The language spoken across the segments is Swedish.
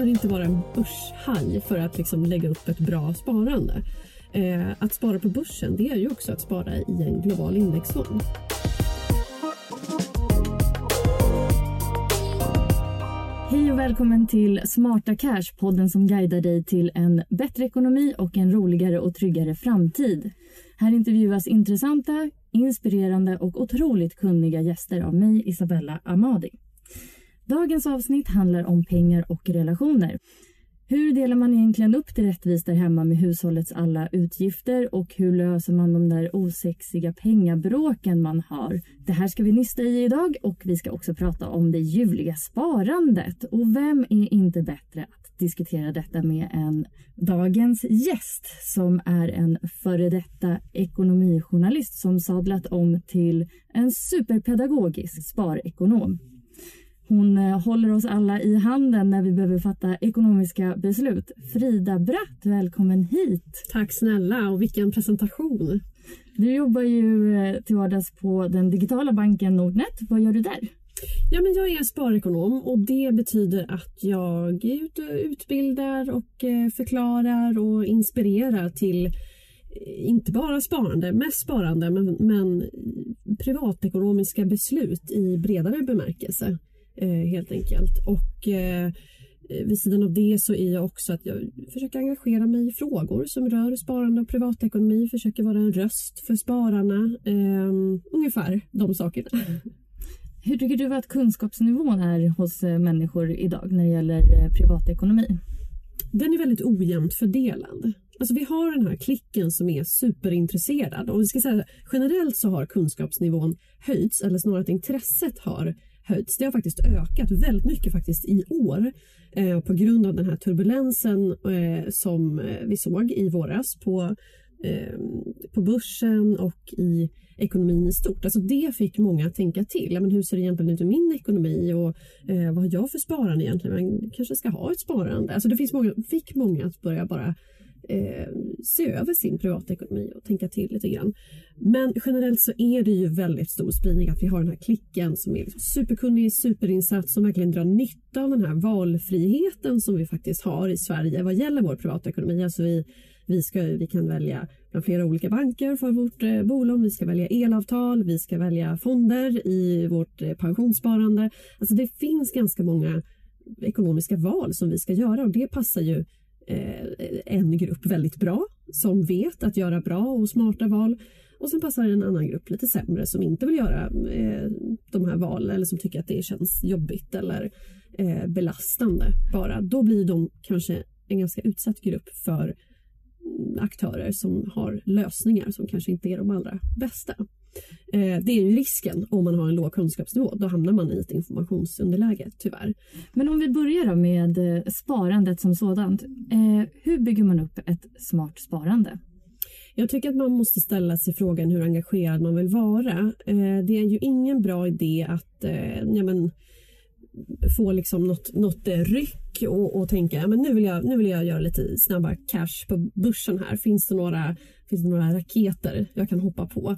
Behöver inte vara en börshaj för att liksom lägga upp ett bra sparande. Eh, att spara på börsen det är ju också att spara i en global indexfond. Hej och välkommen till Smarta Cash, podden som guidar dig till en bättre ekonomi och en roligare och tryggare framtid. Här intervjuas intressanta, inspirerande och otroligt kunniga gäster av mig, Isabella Amadi. Dagens avsnitt handlar om pengar och relationer. Hur delar man egentligen upp det rättvist där hemma med hushållets alla utgifter och hur löser man de där osexiga pengabråken man har? Det här ska vi nysta i idag och vi ska också prata om det ljuvliga sparandet. Och vem är inte bättre att diskutera detta med än dagens gäst som är en före detta ekonomijournalist som sadlat om till en superpedagogisk sparekonom. Hon eh, håller oss alla i handen när vi behöver fatta ekonomiska beslut. Frida Bratt, välkommen hit. Tack snälla och vilken presentation. Du jobbar ju eh, till vardags på den digitala banken Nordnet. Vad gör du där? Ja, men jag är sparekonom och det betyder att jag är ute och utbildar och eh, förklarar och inspirerar till inte bara sparande, mest sparande, men, men privatekonomiska beslut i bredare bemärkelse helt enkelt. Och eh, vid sidan av det så är jag också att jag försöker engagera mig i frågor som rör sparande och privatekonomi, försöker vara en röst för spararna. Eh, ungefär de sakerna. Hur tycker du att kunskapsnivån är hos eh, människor idag när det gäller eh, privatekonomi? Den är väldigt ojämnt fördelad. Alltså vi har den här klicken som är superintresserad och vi ska säga generellt så har kunskapsnivån höjts eller snarare att intresset har höjts. Det har faktiskt ökat väldigt mycket faktiskt i år eh, på grund av den här turbulensen eh, som eh, vi såg i våras på, eh, på börsen och i ekonomin i stort. Alltså det fick många att tänka till. Men hur ser det egentligen ut i min ekonomi och eh, vad har jag för sparande egentligen? Man kanske ska ha ett sparande. Alltså det finns många, fick många att börja bara eh, se över sin privatekonomi och tänka till lite grann. Men generellt så är det ju väldigt stor spridning att vi har den här klicken som är liksom superkunnig, superinsatt som verkligen drar nytta av den här valfriheten som vi faktiskt har i Sverige vad gäller vår privatekonomi. Alltså vi, vi, ska, vi kan välja bland flera olika banker för vårt eh, bolån, vi ska välja elavtal, vi ska välja fonder i vårt eh, pensionssparande. Alltså det finns ganska många ekonomiska val som vi ska göra och det passar ju Eh, en grupp väldigt bra som vet att göra bra och smarta val och sen passar en annan grupp lite sämre som inte vill göra eh, de här valen eller som tycker att det känns jobbigt eller eh, belastande bara. Då blir de kanske en ganska utsatt grupp för aktörer som har lösningar som kanske inte är de allra bästa. Eh, det är ju risken om man har en låg kunskapsnivå. Då hamnar man i ett informationsunderläge tyvärr. Men om vi börjar då med eh, sparandet som sådant. Eh, hur bygger man upp ett smart sparande? Jag tycker att man måste ställa sig frågan hur engagerad man vill vara. Det är ju ingen bra idé att ja, men, få liksom något, något ryck och, och tänka men nu, vill jag, nu vill jag göra lite snabba cash på börsen här. Finns det några, finns det några raketer jag kan hoppa på?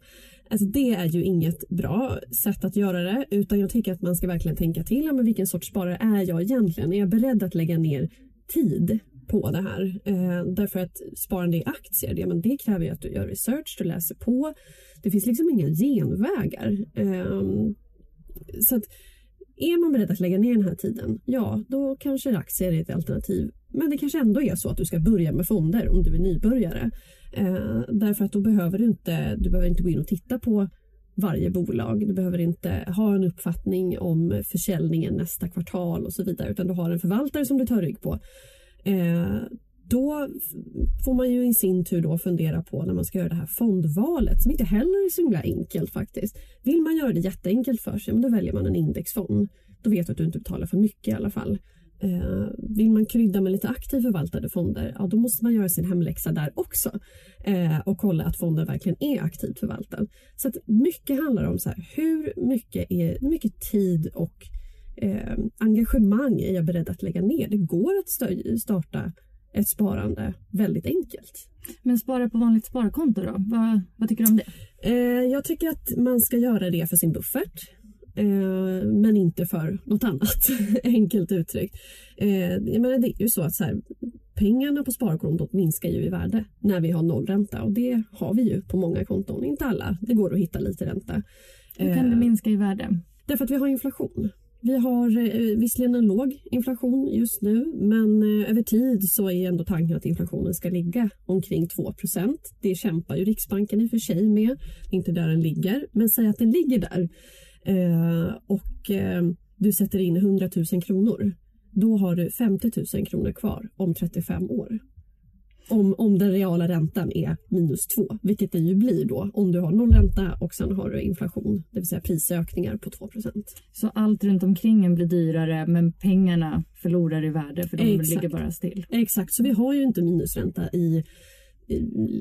Alltså det är ju inget bra sätt att göra det utan jag tycker att man ska verkligen tänka till. Men vilken sorts sparare är jag egentligen? Är jag beredd att lägga ner tid på det här? Eh, därför att sparande i aktier, det, men det kräver ju att du gör research, du läser på. Det finns liksom inga genvägar. Eh, så att är man beredd att lägga ner den här tiden, ja då kanske aktier är ett alternativ. Men det kanske ändå är så att du ska börja med fonder om du är nybörjare. Eh, därför att då behöver du inte, du behöver inte gå in och titta på varje bolag. Du behöver inte ha en uppfattning om försäljningen nästa kvartal och så vidare utan du har en förvaltare som du tar rygg på. Eh, då får man ju i sin tur då fundera på när man ska göra det här fondvalet som inte heller är så himla enkelt faktiskt. Vill man göra det jätteenkelt för sig, men då väljer man en indexfond. Då vet du att du inte betalar för mycket i alla fall. Eh, vill man krydda med lite aktivt förvaltade fonder, ja då måste man göra sin hemläxa där också eh, och kolla att fonden verkligen är aktivt förvaltad. Så att mycket handlar om så här, hur mycket, är, mycket tid och eh, engagemang är jag beredd att lägga ner? Det går att starta ett sparande väldigt enkelt. Men spara på vanligt sparkonto då? Vad, vad tycker du om det? Eh, jag tycker att man ska göra det för sin buffert. Eh, men inte för något annat, enkelt uttryckt. Eh, jag menar, det är ju så att så här, pengarna på sparkontot minskar ju i värde när vi har nollränta och det har vi ju på många konton, inte alla. Det går att hitta lite ränta. Hur kan det minska i värde? Därför att vi har inflation. Vi har eh, visserligen en låg inflation just nu men eh, över tid så är ändå tanken att inflationen ska ligga omkring 2% Det kämpar ju Riksbanken i och för sig med. Inte där den ligger, men säg att den ligger där eh, och eh, du sätter in 100 000 kronor. Då har du 50 000 kronor kvar om 35 år om, om den reala räntan är minus 2, vilket det ju blir då om du har noll ränta och sen har du inflation, det vill säga prisökningar på 2% Så allt runt omkring en blir dyrare men pengarna förlorar i värde för de Exakt. ligger bara still? Exakt, så vi har ju inte minusränta i i,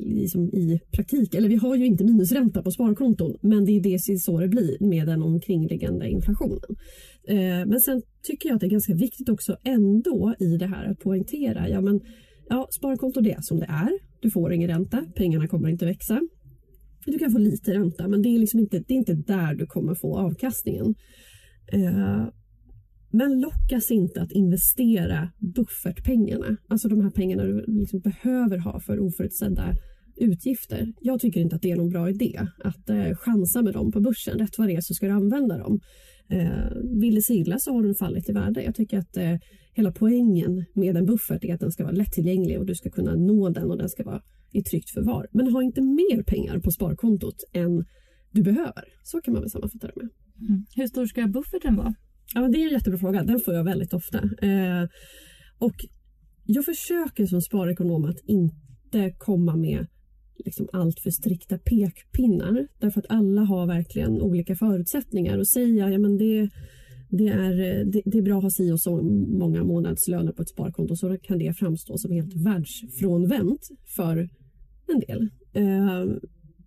liksom i praktik, eller vi har ju inte minusränta på sparkonton men det är det så det blir med den omkringliggande inflationen. Eh, men sen tycker jag att det är ganska viktigt också ändå i det här att poängtera, ja men Ja, sparkonto det är som det är. Du får ingen ränta, pengarna kommer inte växa. Du kan få lite ränta men det är, liksom inte, det är inte där du kommer få avkastningen. Eh, men lockas inte att investera buffertpengarna, alltså de här pengarna du liksom behöver ha för oförutsedda utgifter. Jag tycker inte att det är någon bra idé att eh, chansa med dem på börsen. Rätt vad det är så ska du använda dem. Eh, vill det sig illa så har den fallit i värde. Jag tycker att eh, hela poängen med en buffert är att den ska vara lättillgänglig och du ska kunna nå den och den ska vara i tryggt förvar. Men ha inte mer pengar på sparkontot än du behöver. Så kan man väl sammanfatta det med. Mm. Hur stor ska bufferten vara? Ja, det är en jättebra fråga. Den får jag väldigt ofta. Eh, och jag försöker som sparekonom att inte komma med liksom allt för strikta pekpinnar därför att alla har verkligen olika förutsättningar och säga ja men det, det är, det, det, är bra att ha si och så många månadslöner på ett sparkonto så kan det framstå som helt världsfrånvänt för en del. Eh,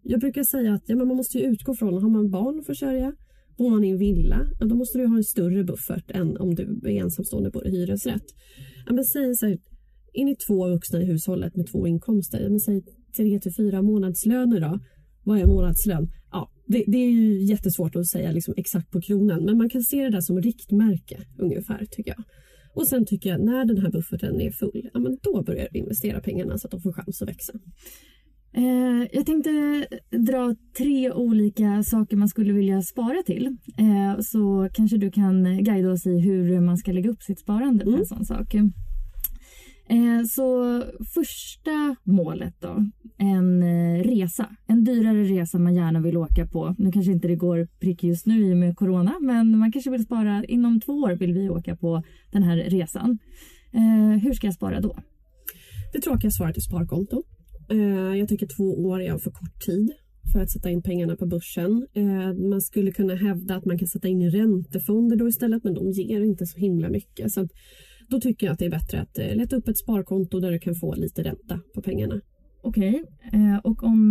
jag brukar säga att ja, men man måste utgå från, har man barn att försörja, bor man i en villa, då måste du ha en större buffert än om du är ensamstående på hyresrätt. Men säg så här, är ni två vuxna i hushållet med två inkomster, men säg tre till fyra månadslöner då. Vad är månadslön? Ja, det, det är ju jättesvårt att säga liksom exakt på kronan men man kan se det där som riktmärke ungefär tycker jag. Och sen tycker jag när den här bufferten är full, ja, men då börjar vi investera pengarna så att de får chans att växa. Eh, jag tänkte dra tre olika saker man skulle vilja spara till. Eh, så kanske du kan guida oss i hur man ska lägga upp sitt sparande på mm. en sån sak. Eh, så första målet då, en eh, resa. En dyrare resa man gärna vill åka på. Nu kanske inte det går prick just nu i och med corona, men man kanske vill spara. Inom två år vill vi åka på den här resan. Eh, hur ska jag spara då? Det tråkiga svaret är sparkonto. Eh, jag tycker två år är för kort tid för att sätta in pengarna på börsen. Eh, man skulle kunna hävda att man kan sätta in i räntefonder då istället, men de ger inte så himla mycket. Så då tycker jag att det är bättre att eh, leta upp ett sparkonto där du kan få lite ränta på pengarna. Okej, okay. och om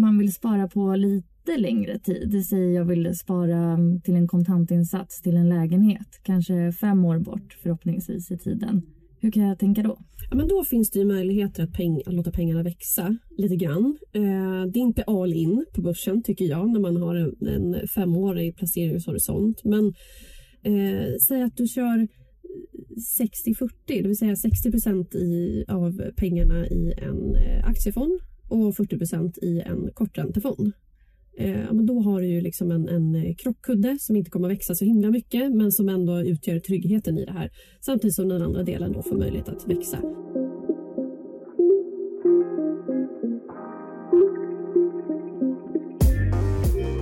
man vill spara på lite längre tid, säger jag vill spara mm, till en kontantinsats till en lägenhet, kanske fem år bort förhoppningsvis i tiden. Hur kan jag tänka då? Ja, men då finns det ju möjligheter att, peng att låta pengarna växa lite grann. Eh, det är inte all in på börsen tycker jag när man har en, en femårig placeringshorisont. Men eh, säg att du kör 60-40, det vill säga 60 procent av pengarna i en eh, aktiefond och 40 procent i en korträntefond eh, men då har du ju liksom en, en eh, krockkudde som inte kommer att växa så himla mycket men som ändå utgör tryggheten i det här. Samtidigt som den andra delen då får möjlighet att växa.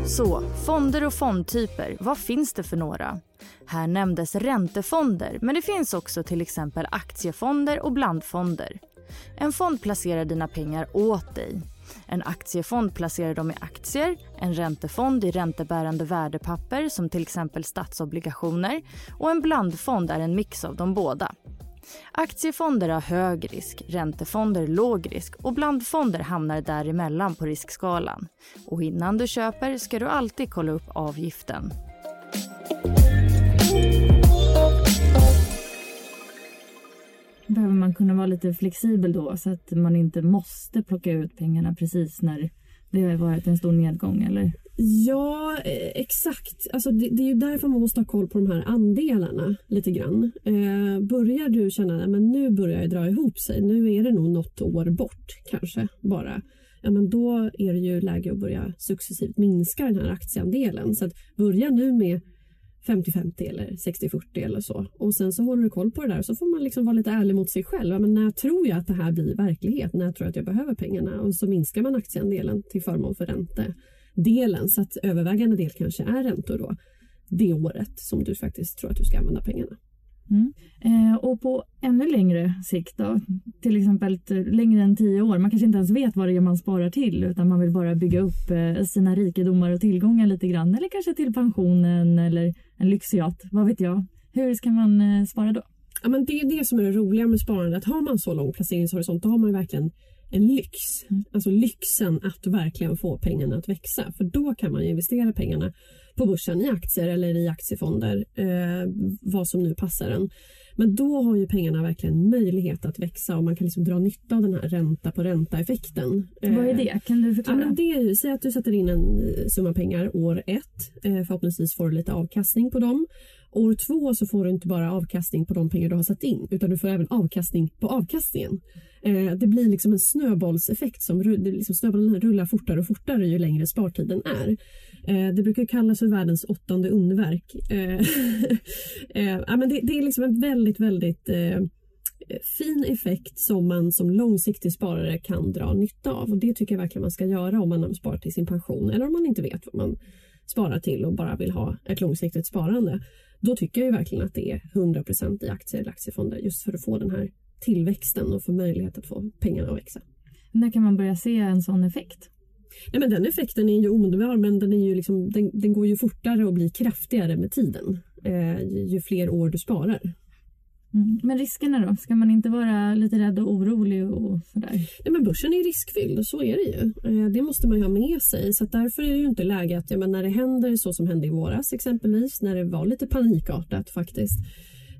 Så, fonder och fondtyper, vad finns det för några? Här nämndes räntefonder, men det finns också till exempel aktiefonder och blandfonder. En fond placerar dina pengar åt dig. En aktiefond placerar dem i aktier, en räntefond i räntebärande värdepapper som till exempel statsobligationer och en blandfond är en mix av de båda. Aktiefonder har hög risk, räntefonder låg risk och blandfonder hamnar däremellan på riskskalan. Och innan du köper ska du alltid kolla upp avgiften. Behöver man kunna vara lite flexibel då så att man inte måste plocka ut pengarna precis när det har varit en stor nedgång eller? Ja, eh, exakt. Alltså det, det är ju därför man måste ha koll på de här andelarna lite grann. Eh, börjar du känna att nu börjar det dra ihop sig, nu är det nog något år bort kanske bara. Ja, men då är det ju läge att börja successivt minska den här aktieandelen. Så att börja nu med 50-50 eller 60-40 eller så. Och sen så håller du koll på det där och så får man liksom vara lite ärlig mot sig själv. Men när tror jag att det här blir verklighet? När tror jag att jag behöver pengarna? Och så minskar man aktieandelen till förmån för räntedelen. Så att övervägande del kanske är räntor då det året som du faktiskt tror att du ska använda pengarna. Mm. Eh, och på ännu längre sikt då, till exempel längre än tio år, man kanske inte ens vet vad det är man sparar till utan man vill bara bygga upp eh, sina rikedomar och tillgångar lite grann eller kanske till pensionen eller en lyxyacht, vad vet jag. Hur ska man eh, spara då? Ja, men det är det som är det roliga med sparande, att har man så lång placeringshorisont då har man verkligen en lyx. Mm. Alltså lyxen att verkligen få pengarna att växa. För då kan man investera pengarna på börsen i aktier eller i aktiefonder, eh, vad som nu passar en. Men då har ju pengarna verkligen möjlighet att växa och man kan liksom dra nytta av den här ränta på ränta-effekten. Vad är det? Kan du förklara? Ja, det är ju, säg att du sätter in en eh, summa pengar år ett. Eh, förhoppningsvis får du lite avkastning på dem. År två så får du inte bara avkastning på de pengar du har satt in utan du får även avkastning på avkastningen. Eh, det blir liksom en snöbollseffekt som liksom snöbollen rullar fortare och fortare ju längre spartiden är. Eh, det brukar kallas för världens åttonde underverk. Eh, eh ja, men det, det, är liksom en väldigt, väldigt eh, fin effekt som man som långsiktig sparare kan dra nytta av. Och Det tycker jag verkligen man ska göra om man sparar till sin pension eller om man inte vet vad man sparar till och bara vill ha ett långsiktigt sparande. Då tycker jag verkligen att det är 100% i aktier eller aktiefonder just för att få den här tillväxten och få möjlighet att få pengarna att växa. När kan man börja se en sån effekt? Nej, men den effekten är ju omedelbar men den, är ju liksom, den, den går ju fortare och blir kraftigare med tiden eh, ju fler år du sparar. Mm. Men riskerna då? Ska man inte vara lite rädd och orolig och sådär? Nej, men börsen är riskfylld, så är det ju. Eh, det måste man ju ha med sig. Så därför är det ju inte läge att ja, men när det händer så som hände i våras exempelvis, när det var lite panikartat faktiskt,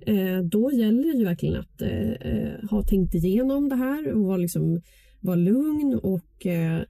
Eh, då gäller det ju verkligen att eh, eh, ha tänkt igenom det här och vara, liksom, vara lugn och eh,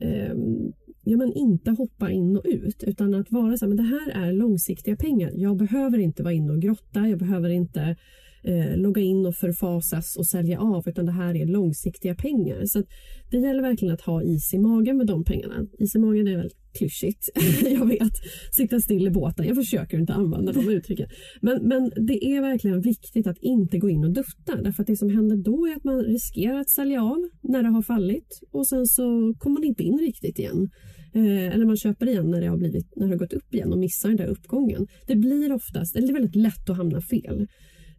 ehm, ja, men inte hoppa in och ut utan att vara så här, men det här är långsiktiga pengar. Jag behöver inte vara inne och grotta, jag behöver inte eh, logga in och förfasas och sälja av utan det här är långsiktiga pengar. Så det gäller verkligen att ha is i magen med de pengarna. Is i magen är väldigt klyschigt, jag vet. Sitta still i båten, jag försöker inte använda de uttrycken. Men, men det är verkligen viktigt att inte gå in och dutta därför att det som händer då är att man riskerar att sälja av när det har fallit och sen så kommer man inte in riktigt igen. Eh, eller man köper igen när det, har blivit, när det har gått upp igen och missar den där uppgången. Det blir oftast, eller det är väldigt lätt att hamna fel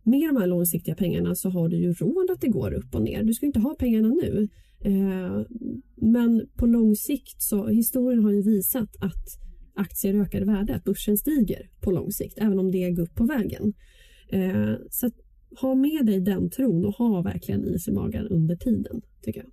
med de här långsiktiga pengarna så har du ju råd att det går upp och ner. Du ska inte ha pengarna nu. Eh, men på lång sikt så historien har ju visat att aktier ökar i värde, att börsen stiger på lång sikt, även om det går upp på vägen. Eh, så ha med dig den tron och ha verkligen is i magen under tiden, tycker jag.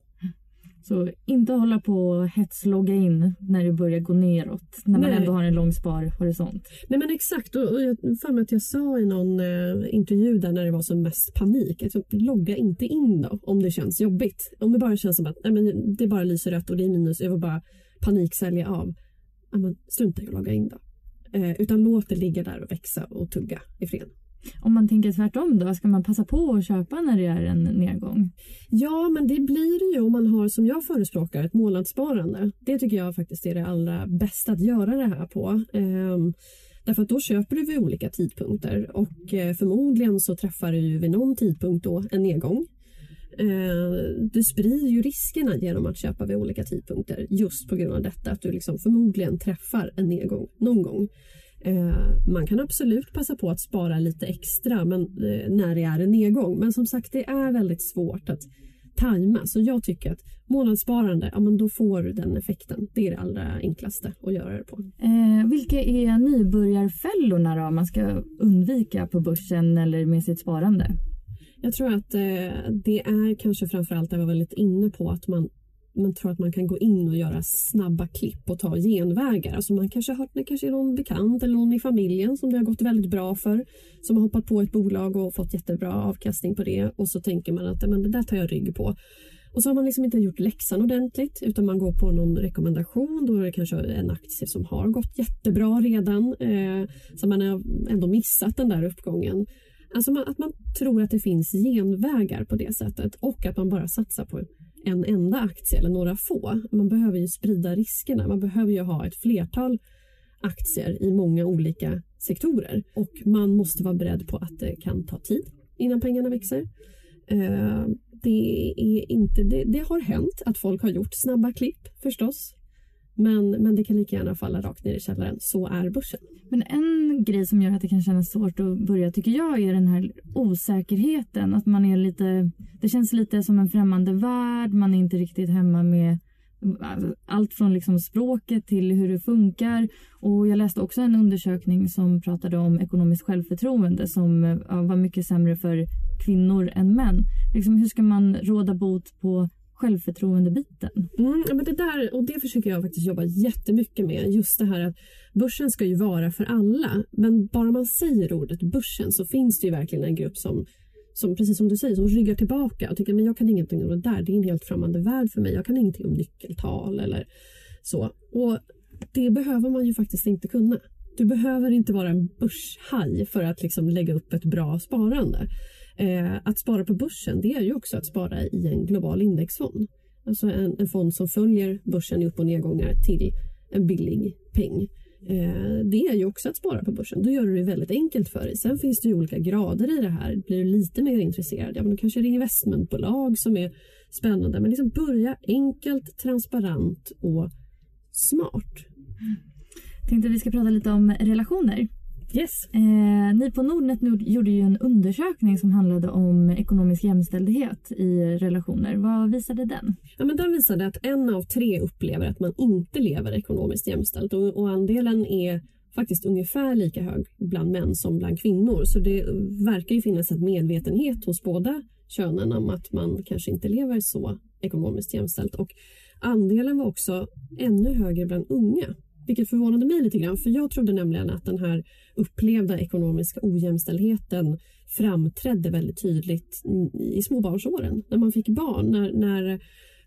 Så inte hålla på och hetslogga in när det börjar gå neråt. När man Nej. ändå har en lång sparhorisont. Nej men exakt och, och jag för mig att jag sa i någon eh, intervju där när det var som mest panik. Alltså, logga inte in då om det känns jobbigt. Om det bara känns som att nej, men det bara lyser rött och det är minus. Jag vill bara paniksälja av. Ja, men strunta i att logga in då. Eh, utan låt det ligga där och växa och tugga i fred. Om man tänker tvärtom då, ska man passa på att köpa när det är en nedgång? Ja, men det blir det ju om man har som jag förespråkar ett månadssparande. Det tycker jag faktiskt är det allra bästa att göra det här på. Ehm, därför att då köper du vid olika tidpunkter och eh, förmodligen så träffar du ju vid någon tidpunkt då en nedgång. Ehm, du sprider ju riskerna genom att köpa vid olika tidpunkter just på grund av detta att du liksom förmodligen träffar en nedgång någon gång. Eh, man kan absolut passa på att spara lite extra men, eh, när det är en nedgång. Men som sagt, det är väldigt svårt att tajma. Så jag tycker att månadssparande, ja men då får du den effekten. Det är det allra enklaste att göra det på. Eh, vilka är nybörjarfällorna då man ska undvika på börsen eller med sitt sparande? Jag tror att eh, det är kanske framförallt det jag var väldigt inne på att man man tror att man kan gå in och göra snabba klipp och ta genvägar. Alltså man kanske har hört det kanske är någon bekant eller någon i familjen som det har gått väldigt bra för. Som har hoppat på ett bolag och fått jättebra avkastning på det och så tänker man att men det där tar jag rygg på. Och så har man liksom inte gjort läxan ordentligt utan man går på någon rekommendation. Då är det kanske en aktie som har gått jättebra redan. Eh, så man har ändå missat den där uppgången. Alltså man, att man tror att det finns genvägar på det sättet och att man bara satsar på en enda aktie eller några få. Man behöver ju sprida riskerna. Man behöver ju ha ett flertal aktier i många olika sektorer och man måste vara beredd på att det kan ta tid innan pengarna växer. Eh, det, är inte, det, det har hänt att folk har gjort snabba klipp förstås. Men, men det kan lika gärna falla rakt ner i källaren. Så är börsen. Men en grej som gör att det kan kännas svårt att börja tycker jag är den här osäkerheten. Att man är lite, det känns lite som en främmande värld. Man är inte riktigt hemma med alltså, allt från liksom språket till hur det funkar. Och jag läste också en undersökning som pratade om ekonomiskt självförtroende som var mycket sämre för kvinnor än män. Liksom, hur ska man råda bot på självförtroendebiten? Mm, men det där, och det försöker jag faktiskt jobba jättemycket med. Just det här att börsen ska ju vara för alla. Men bara man säger ordet börsen så finns det ju verkligen en grupp som som precis som du säger, som ryggar tillbaka och tycker men jag kan ingenting om det där. Det är en helt främmande värld för mig. Jag kan ingenting om nyckeltal eller så. Och det behöver man ju faktiskt inte kunna. Du behöver inte vara en börshaj för att liksom lägga upp ett bra sparande. Eh, att spara på börsen det är ju också att spara i en global indexfond. Alltså en, en fond som följer börsen i upp och nedgångar till en billig peng. Eh, det är ju också att spara på börsen. Då gör du det väldigt enkelt för dig. Sen finns det ju olika grader i det här. Blir du lite mer intresserad, ja men då kanske det är investmentbolag som är spännande. Men liksom börja enkelt, transparent och smart. Mm. Tänkte vi ska prata lite om relationer. Yes. Eh, ni på Nordnet Nord gjorde ju en undersökning som handlade om ekonomisk jämställdhet i relationer. Vad visade den? Ja, men den visade att en av tre upplever att man inte lever ekonomiskt jämställt och, och andelen är faktiskt ungefär lika hög bland män som bland kvinnor. Så det verkar ju finnas en medvetenhet hos båda könen om att man kanske inte lever så ekonomiskt jämställt. Och andelen var också ännu högre bland unga. Vilket förvånade mig lite grann för jag trodde nämligen att den här upplevda ekonomiska ojämställdheten framträdde väldigt tydligt i småbarnsåren. När man fick barn, när, när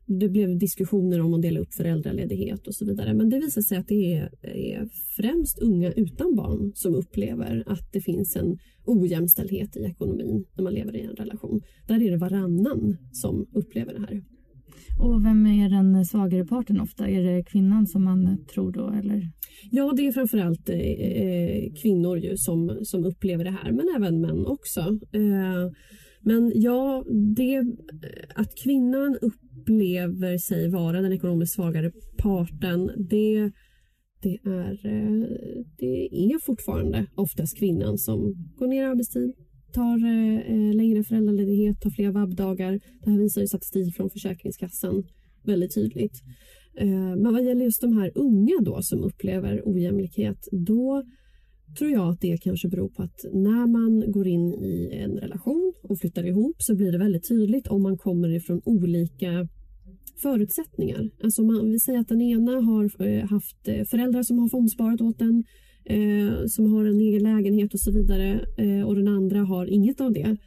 det blev diskussioner om att dela upp föräldraledighet och så vidare. Men det visar sig att det är, är främst unga utan barn som upplever att det finns en ojämställdhet i ekonomin när man lever i en relation. Där är det varannan som upplever det här. Och vem är den svagare parten ofta? Är det kvinnan som man tror då eller? Ja, det är framförallt eh, eh kvinnor ju som, som upplever det här, men även män också. Eh, men ja, det, eh, att kvinnan upplever sig vara den ekonomiskt svagare parten, det, det, är, eh, det är fortfarande oftast kvinnan som går ner i arbetstid, tar eh, eh, längre föräldraledighet, tar fler vabbdagar. Det här visar ju statistik från Försäkringskassan väldigt tydligt. Eh, men vad gäller just de här unga då som upplever ojämlikhet, då tror jag att det kanske beror på att när man går in i en relation och flyttar ihop så blir det väldigt tydligt om man kommer ifrån olika förutsättningar. Alltså man, vi säger att den ena har eh, haft eh, föräldrar som har fondsparat åt den, eh, som har en egen lägenhet och så vidare eh, och den andra har inget av det.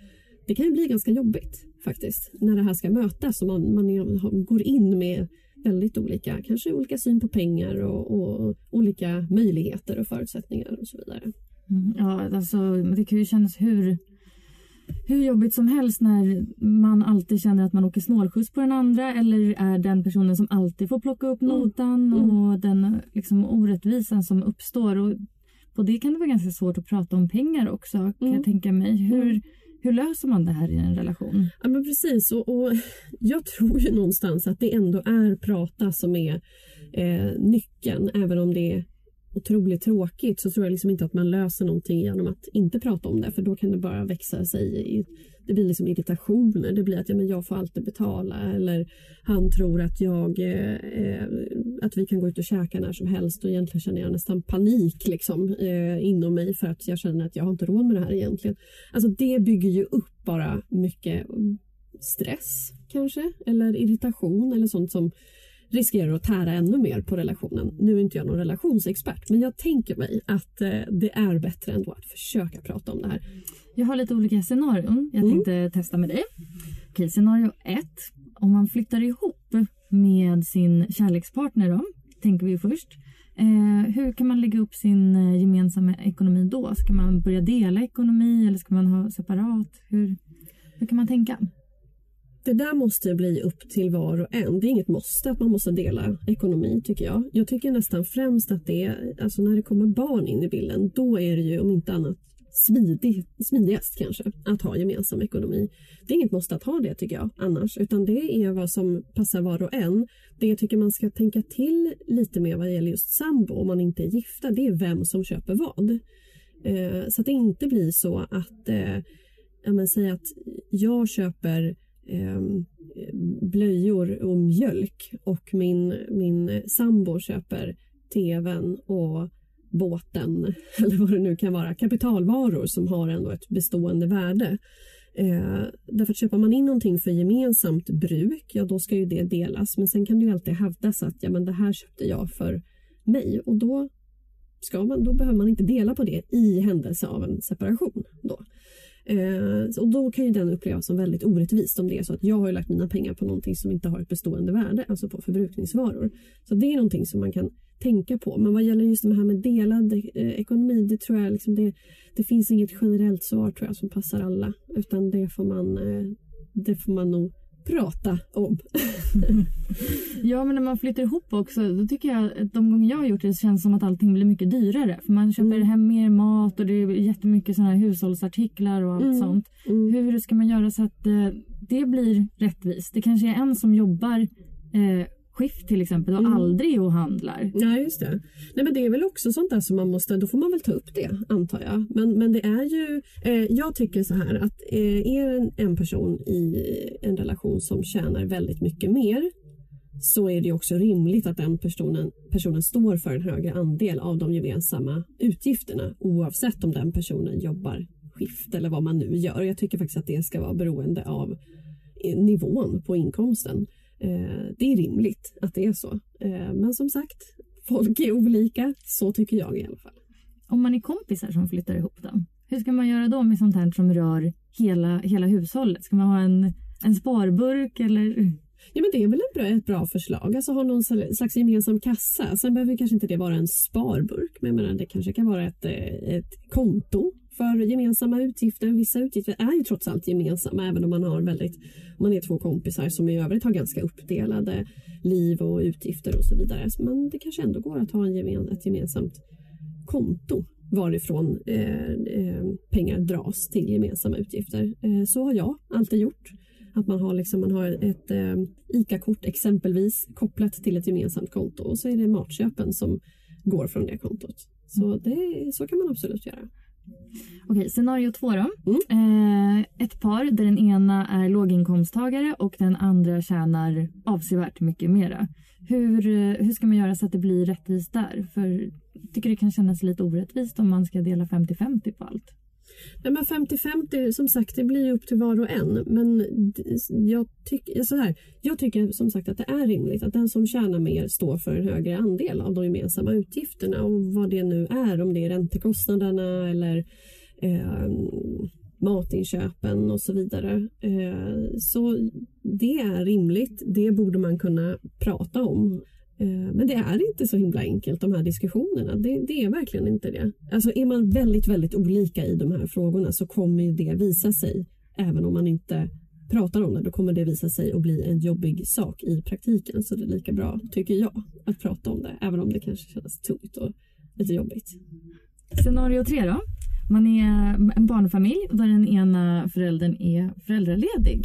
Det kan ju bli ganska jobbigt faktiskt när det här ska mötas och man, man är, går in med väldigt olika, kanske olika syn på pengar och, och olika möjligheter och förutsättningar och så vidare. Mm, ja, alltså det kan ju kännas hur hur jobbigt som helst när man alltid känner att man åker snålskjuts på den andra eller är den personen som alltid får plocka upp mm. notan mm. och den liksom, orättvisan som uppstår. Och på det kan det vara ganska svårt att prata om pengar också kan mm. jag tänka mig. Hur, mm. hur löser man det här i en relation? Ja men precis och, och jag tror ju någonstans att det ändå är prata som är eh, nyckeln även om det är otroligt tråkigt så tror jag liksom inte att man löser någonting genom att inte prata om det för då kan det bara växa sig i, det blir liksom irritationer. Det blir att ja, men jag får alltid betala eller han tror att jag eh, eh, att vi kan gå ut och käka när som helst och egentligen känner jag nästan panik liksom eh, inom mig för att jag känner att jag har inte råd med det här egentligen. Alltså det bygger ju upp bara mycket stress kanske eller irritation eller sånt som riskerar att tära ännu mer på relationen. Nu är inte jag någon relationsexpert men jag tänker mig att eh, det är bättre ändå att försöka prata om det här. Jag har lite olika scenarion jag mm. tänkte testa med dig. Okej, scenario ett. Om man flyttar ihop med sin kärlekspartner då, tänker vi först. Eh, hur kan man lägga upp sin eh, gemensamma ekonomi då? Ska man börja dela ekonomi eller ska man ha separat? Hur, hur kan man tänka? Det där måste bli upp till var och en. Det är inget måste att man måste dela ekonomi tycker jag. Jag tycker nästan främst att det är, alltså när det kommer barn in i bilden, då är det ju om inte annat smidig, smidigast kanske att ha gemensam ekonomi. Det är inget måste att ha det tycker jag annars, utan det är vad som passar var och en. Det jag tycker man ska tänka till lite mer vad gäller just sambo om man inte är gifta, det är vem som köper vad. Eh, så att det inte blir så att, eh, jag säga att jag köper eh, blöjor och mjölk och min, min sambo köper tvn och båten eller vad det nu kan vara, kapitalvaror som har ändå ett bestående värde. Eh, därför att köper man in någonting för gemensamt bruk, ja då ska ju det delas. Men sen kan det ju alltid hävdas att ja, men det här köpte jag för mig och då, ska man, då behöver man inte dela på det i händelse av en separation. Då. Eh, och då kan ju den upplevas som väldigt orättvist om det är så att jag har lagt mina pengar på någonting som inte har ett bestående värde, alltså på förbrukningsvaror. Så det är någonting som man kan tänka på. Men vad gäller just det här med delad eh, ekonomi, det tror jag liksom det, det finns inget generellt svar tror jag som passar alla, utan det får man, eh, det får man nog prata om. ja, men när man flyttar ihop också, då tycker jag att de gånger jag har gjort det så känns det som att allting blir mycket dyrare. För man köper mm. hem mer mat och det är jättemycket sådana här hushållsartiklar och allt mm. sånt. Mm. Hur ska man göra så att eh, det blir rättvist? Det kanske är en som jobbar eh, skift till exempel och mm. aldrig och handlar. Nej, just det. Nej, men det är väl också sånt där som man måste, då får man väl ta upp det antar jag. Men, men det är ju, eh, jag tycker så här att eh, är en, en person i en relation som tjänar väldigt mycket mer så är det också rimligt att den personen, personen står för en högre andel av de gemensamma utgifterna oavsett om den personen jobbar skift eller vad man nu gör. Jag tycker faktiskt att det ska vara beroende av nivån på inkomsten. Eh, det är rimligt att det är så. Eh, men som sagt, folk är olika. Så tycker jag i alla fall. Om man är kompisar som flyttar ihop då? Hur ska man göra då med sånt här som rör hela, hela hushållet? Ska man ha en, en sparburk eller? Ja, men det är väl ett bra, ett bra förslag. Alltså ha någon slags gemensam kassa. Sen behöver kanske inte det vara en sparburk, men menar, det kanske kan vara ett, eh, ett konto för gemensamma utgifter. Vissa utgifter är ju trots allt gemensamma även om man har väldigt, man är två kompisar som i övrigt har ganska uppdelade liv och utgifter och så vidare. Men det kanske ändå går att ha en gemen, ett gemensamt konto varifrån eh, eh, pengar dras till gemensamma utgifter. Eh, så har jag alltid gjort. Att man har, liksom, man har ett eh, ICA-kort exempelvis kopplat till ett gemensamt konto och så är det matköpen som går från det kontot. Så, det, så kan man absolut göra. Okej, scenario två då. Mm. Eh, ett par där den ena är låginkomsttagare och den andra tjänar avsevärt mycket mera. Hur, eh, hur ska man göra så att det blir rättvist där? För jag tycker det kan kännas lite orättvist om man ska dela 50-50 på allt. Nej, men 50-50, som sagt, det blir upp till var och en. Men jag, tyck, så här, jag tycker som sagt att det är rimligt att den som tjänar mer står för en högre andel av de gemensamma utgifterna och vad det nu är, om det är räntekostnaderna eller eh, matinköpen och så vidare. Eh, så det är rimligt, det borde man kunna prata om. Eh, men det är inte så himla enkelt de här diskussionerna. Det, det, är verkligen inte det. Alltså är man väldigt, väldigt olika i de här frågorna så kommer det visa sig, även om man inte pratar om det, då kommer det visa sig att bli en jobbig sak i praktiken. Så det är lika bra, tycker jag, att prata om det, även om det kanske känns tungt och lite jobbigt. Scenario tre då? Man är en barnfamilj där den ena föräldern är föräldraledig.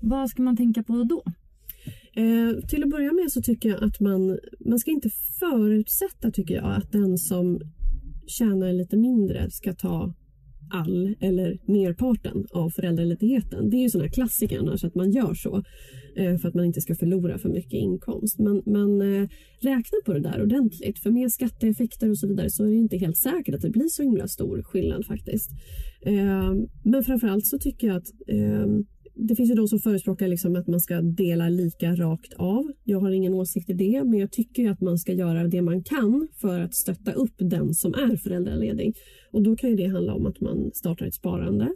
Vad ska man tänka på då? Eh, till att börja med så tycker jag att man, man ska inte förutsätta tycker jag att den som tjänar lite mindre ska ta all eller merparten av föräldraledigheten. Det är ju sådana klassiker annars att man gör så eh, för att man inte ska förlora för mycket inkomst. Men, men eh, räkna på det där ordentligt för med skatteeffekter och så vidare så är det inte helt säkert att det blir så himla stor skillnad faktiskt. Eh, men framförallt så tycker jag att det finns ju de som förespråkar liksom att man ska dela lika rakt av. Jag har ingen åsikt i det, men jag tycker att man ska göra det man kan för att stötta upp den som är föräldraledig. Och då kan ju det handla om att man startar ett sparande.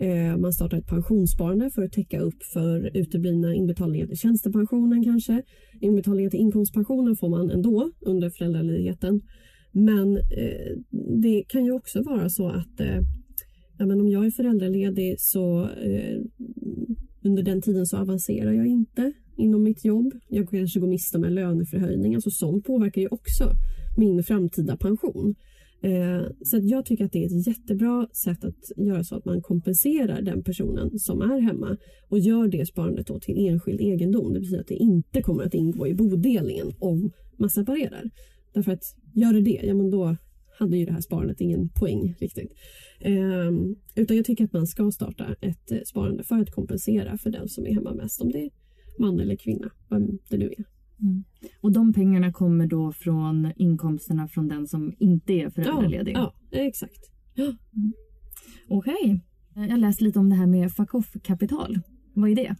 Eh, man startar ett pensionssparande för att täcka upp för uteblivna inbetalningar till tjänstepensionen kanske. Inbetalningar till inkomstpensionen får man ändå under föräldraledigheten. Men eh, det kan ju också vara så att eh, ja, men om jag är föräldraledig så eh, under den tiden så avancerar jag inte inom mitt jobb. Jag kanske går miste om en löneförhöjning. Alltså sånt påverkar ju också min framtida pension. Eh, så jag tycker att det är ett jättebra sätt att göra så att man kompenserar den personen som är hemma och gör det sparandet då till enskild egendom. Det betyder att det inte kommer att ingå i bodelningen om man separerar. Därför att gör det det, ja men då hade ju det här sparandet ingen poäng riktigt. Eh, utan jag tycker att man ska starta ett eh, sparande för att kompensera för den som är hemma mest. Om det är man eller kvinna, vem det nu är. Mm. Och de pengarna kommer då från inkomsterna från den som inte är föräldraledig? Ja, ja exakt. Mm. Okej. Okay. Jag läste lite om det här med fuck off-kapital. Vad är det?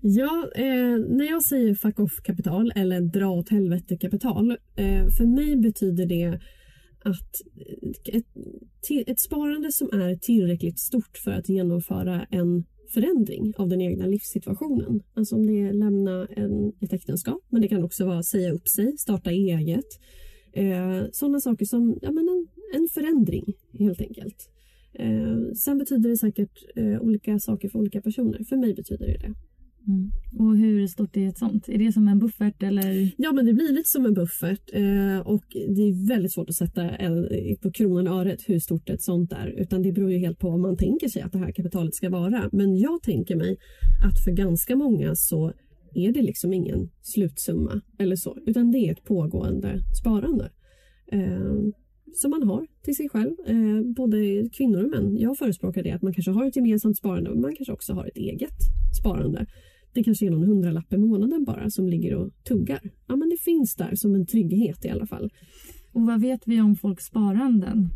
Ja, eh, när jag säger fuck off-kapital eller dra åt helvete-kapital. Eh, för mig betyder det att ett, ett sparande som är tillräckligt stort för att genomföra en förändring av den egna livssituationen. Alltså om det är lämna en, ett äktenskap, men det kan också vara säga upp sig, starta eget. Eh, sådana saker som ja, men en, en förändring helt enkelt. Eh, sen betyder det säkert eh, olika saker för olika personer. För mig betyder det det. Mm. Och hur stort är ett sånt? Är det som en buffert eller? Ja men det blir lite som en buffert eh, och det är väldigt svårt att sätta på kronan och öret hur stort ett sånt är utan det beror ju helt på vad man tänker sig att det här kapitalet ska vara. Men jag tänker mig att för ganska många så är det liksom ingen slutsumma eller så utan det är ett pågående sparande. Eh, som man har till sig själv, eh, både kvinnor och män. Jag förespråkar det att man kanske har ett gemensamt sparande men man kanske också har ett eget sparande det kanske är någon hundralapp i månaden bara som ligger och tuggar. Ja, men det finns där som en trygghet i alla fall. Och vad vet vi om folks sparanden?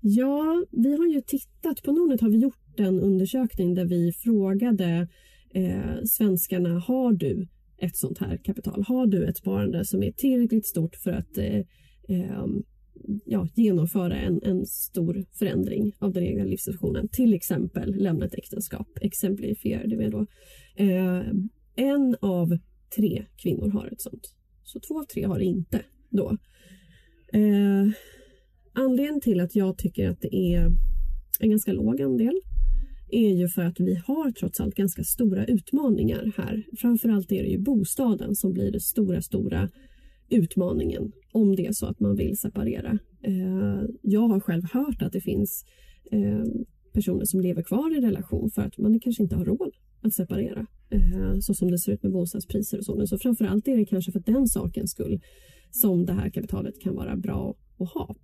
Ja, vi har ju tittat, på Nordnet har vi gjort en undersökning där vi frågade eh, svenskarna, har du ett sånt här kapital? Har du ett sparande som är tillräckligt stort för att eh, eh, ja, genomföra en, en stor förändring av den egna livssituationen. Till exempel lämna ett äktenskap, exemplifierade vi då. Eh, en av tre kvinnor har ett sånt. Så två av tre har det inte då. Eh, anledningen till att jag tycker att det är en ganska låg andel är ju för att vi har trots allt ganska stora utmaningar här. Framförallt är det ju bostaden som blir den stora, stora utmaningen om det är så att man vill separera. Eh, jag har själv hört att det finns eh, personer som lever kvar i relation för att man kanske inte har råd att separera eh, så som det ser ut med bostadspriser och så. Så framförallt är det kanske för den sakens skull som det här kapitalet kan vara bra att ha.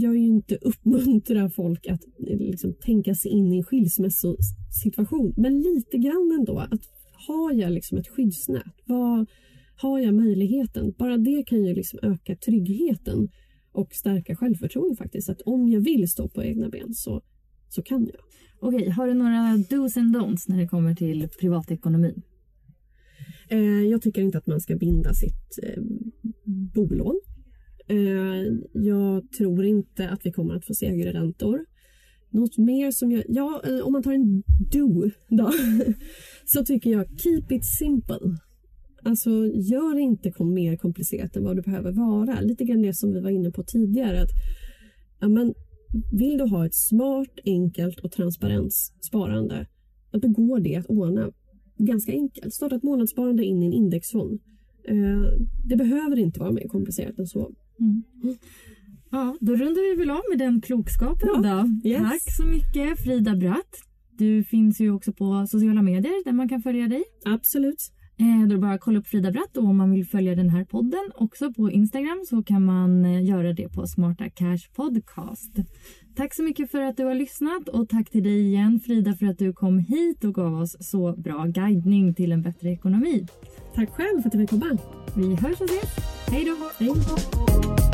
Jag vill ju inte uppmuntra folk att eh, liksom tänka sig in i en skilsmässosituation men lite grann ändå. Att har jag liksom ett skyddsnät? Vad, har jag möjligheten? Bara det kan ju liksom öka tryggheten och stärka självförtroendet. faktiskt. Att om jag vill stå på egna ben så så kan jag. Okej, har du några dos and don'ts när det kommer till privatekonomi? Eh, jag tycker inte att man ska binda sitt eh, bolån. Eh, jag tror inte att vi kommer att få se högre räntor. Något mer som jag... Ja, om man tar en do då. så tycker jag keep it simple. Alltså gör det inte kom mer komplicerat än vad det behöver vara. Lite grann det som vi var inne på tidigare. Att, ja, men, vill du ha ett smart, enkelt och transparent sparande, då går det att ordna ganska enkelt. Starta ett månadssparande in i en indexfond. Eh, det behöver inte vara mer komplicerat än så. Mm. Ja, då rundar vi väl av med den klokskapen Ja, då. yes. Tack så mycket Frida Bratt. Du finns ju också på sociala medier där man kan följa dig. Absolut. Eh, då är bara att kolla upp Frida Bratt och om man vill följa den här podden också på Instagram så kan man eh, göra det på Smarta Cash Podcast. Tack så mycket för att du har lyssnat och tack till dig igen Frida för att du kom hit och gav oss så bra guidning till en bättre ekonomi. Tack själv för att du fick komma. Vi hörs och ses. Hej då! Hej.